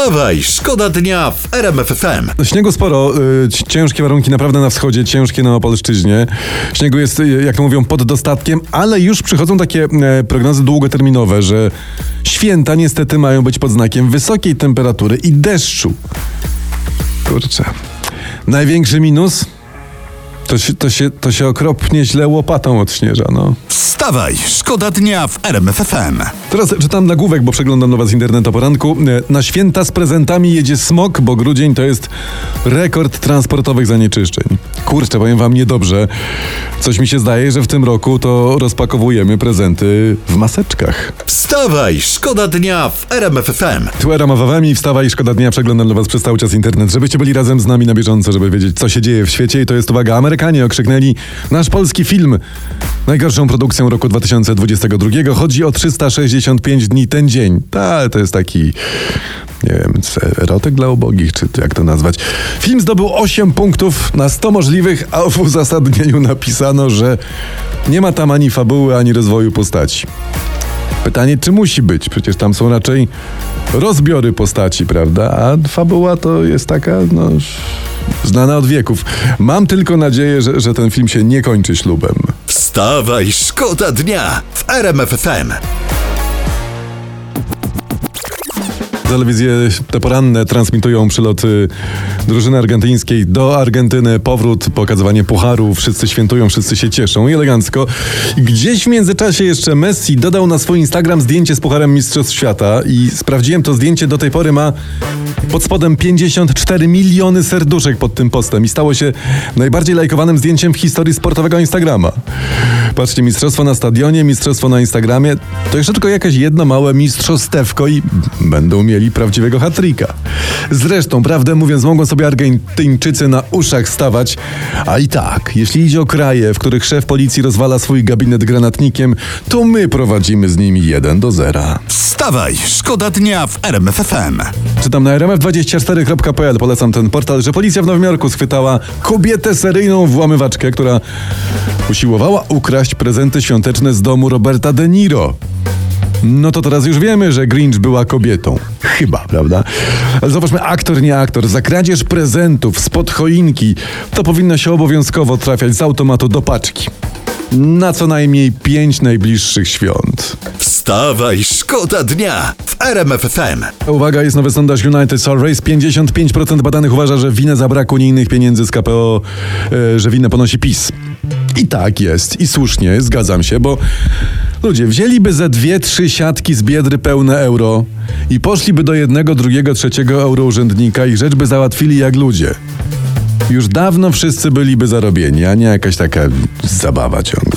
Wstawaj, szkoda dnia w RMF FM. Śniegu sporo, y, ci- ciężkie warunki naprawdę na wschodzie, ciężkie na Opolszczyźnie. Śniegu jest, y, jak to mówią, pod dostatkiem, ale już przychodzą takie e, prognozy długoterminowe, że święta niestety mają być pod znakiem wysokiej temperatury i deszczu. Kurczę. Największy minus? To się, to, się, to się okropnie źle łopatą odśnieża, no. Wstawaj, szkoda dnia w RMF FM. Teraz czytam nagłówek, bo przeglądam na was internet o poranku. E, Na święta z prezentami jedzie smok, bo grudzień to jest rekord transportowych zanieczyszczeń. Kurczę, powiem wam niedobrze. Coś mi się zdaje, że w tym roku to rozpakowujemy prezenty w maseczkach. Wstawaj, szkoda dnia w RMF FM. Tu era Mawawami, wstawa i szkoda dnia, przeglądam dla was przez cały czas internet, żebyście byli razem z nami na bieżąco, żeby wiedzieć, co się dzieje w świecie i to jest, uwaga, Amerykanie okrzyknęli nasz polski film najgorszą produkcją roku 2022. Chodzi o 365 dni ten dzień. Ta, to jest taki, nie wiem, erotyk dla ubogich, czy jak to nazwać. Film zdobył 8 punktów na 100 możliwych, a w uzasadnieniu napisano, że nie ma tam ani fabuły, ani rozwoju postaci. Pytanie, czy musi być? Przecież tam są raczej rozbiory postaci, prawda? A fabuła to jest taka, no, znana od wieków. Mam tylko nadzieję, że, że ten film się nie kończy ślubem. Wstawaj, szkoda dnia w RMF Telewizje te poranne transmitują przyloty drużyny argentyńskiej do Argentyny, powrót, pokazywanie pucharu, wszyscy świętują, wszyscy się cieszą. I elegancko. Gdzieś w międzyczasie jeszcze Messi dodał na swój Instagram zdjęcie z pucharem Mistrzostw Świata. I sprawdziłem to zdjęcie, do tej pory ma pod spodem 54 miliony serduszek pod tym postem. I stało się najbardziej lajkowanym zdjęciem w historii sportowego Instagrama. Patrzcie, mistrzostwo na stadionie, mistrzostwo na Instagramie, to jeszcze tylko jakieś jedno małe mistrzostewko i będą mieli prawdziwego hat-tricka. Zresztą, prawdę mówiąc, mogą sobie Argentyńczycy na uszach stawać, a i tak, jeśli idzie o kraje, w których szef policji rozwala swój gabinet granatnikiem, to my prowadzimy z nimi 1 do 0. Wstawaj, szkoda dnia w RMF FM. Czytam na rmf24.pl, polecam ten portal, że policja w Nowym Jorku schwytała kobietę seryjną włamywaczkę, która usiłowała ukraść prezenty świąteczne z domu Roberta De Niro. No to teraz już wiemy, że Grinch była kobietą. Chyba, prawda? Ale zobaczmy, aktor, nie aktor. Za kradzież prezentów spod choinki to powinno się obowiązkowo trafiać z automatu do paczki. Na co najmniej pięć najbliższych świąt. Wstawaj, szkoda dnia w RMF FM. Uwaga, jest nowy sondaż United Race. 55% badanych uważa, że winę za brak unijnych pieniędzy z KPO, e, że winę ponosi PiS. I tak jest, i słusznie, zgadzam się, bo ludzie wzięliby ze dwie, trzy siatki z biedry pełne euro i poszliby do jednego, drugiego, trzeciego eurourzędnika i rzecz by załatwili jak ludzie. Już dawno wszyscy byliby zarobieni, a nie jakaś taka zabawa ciągle.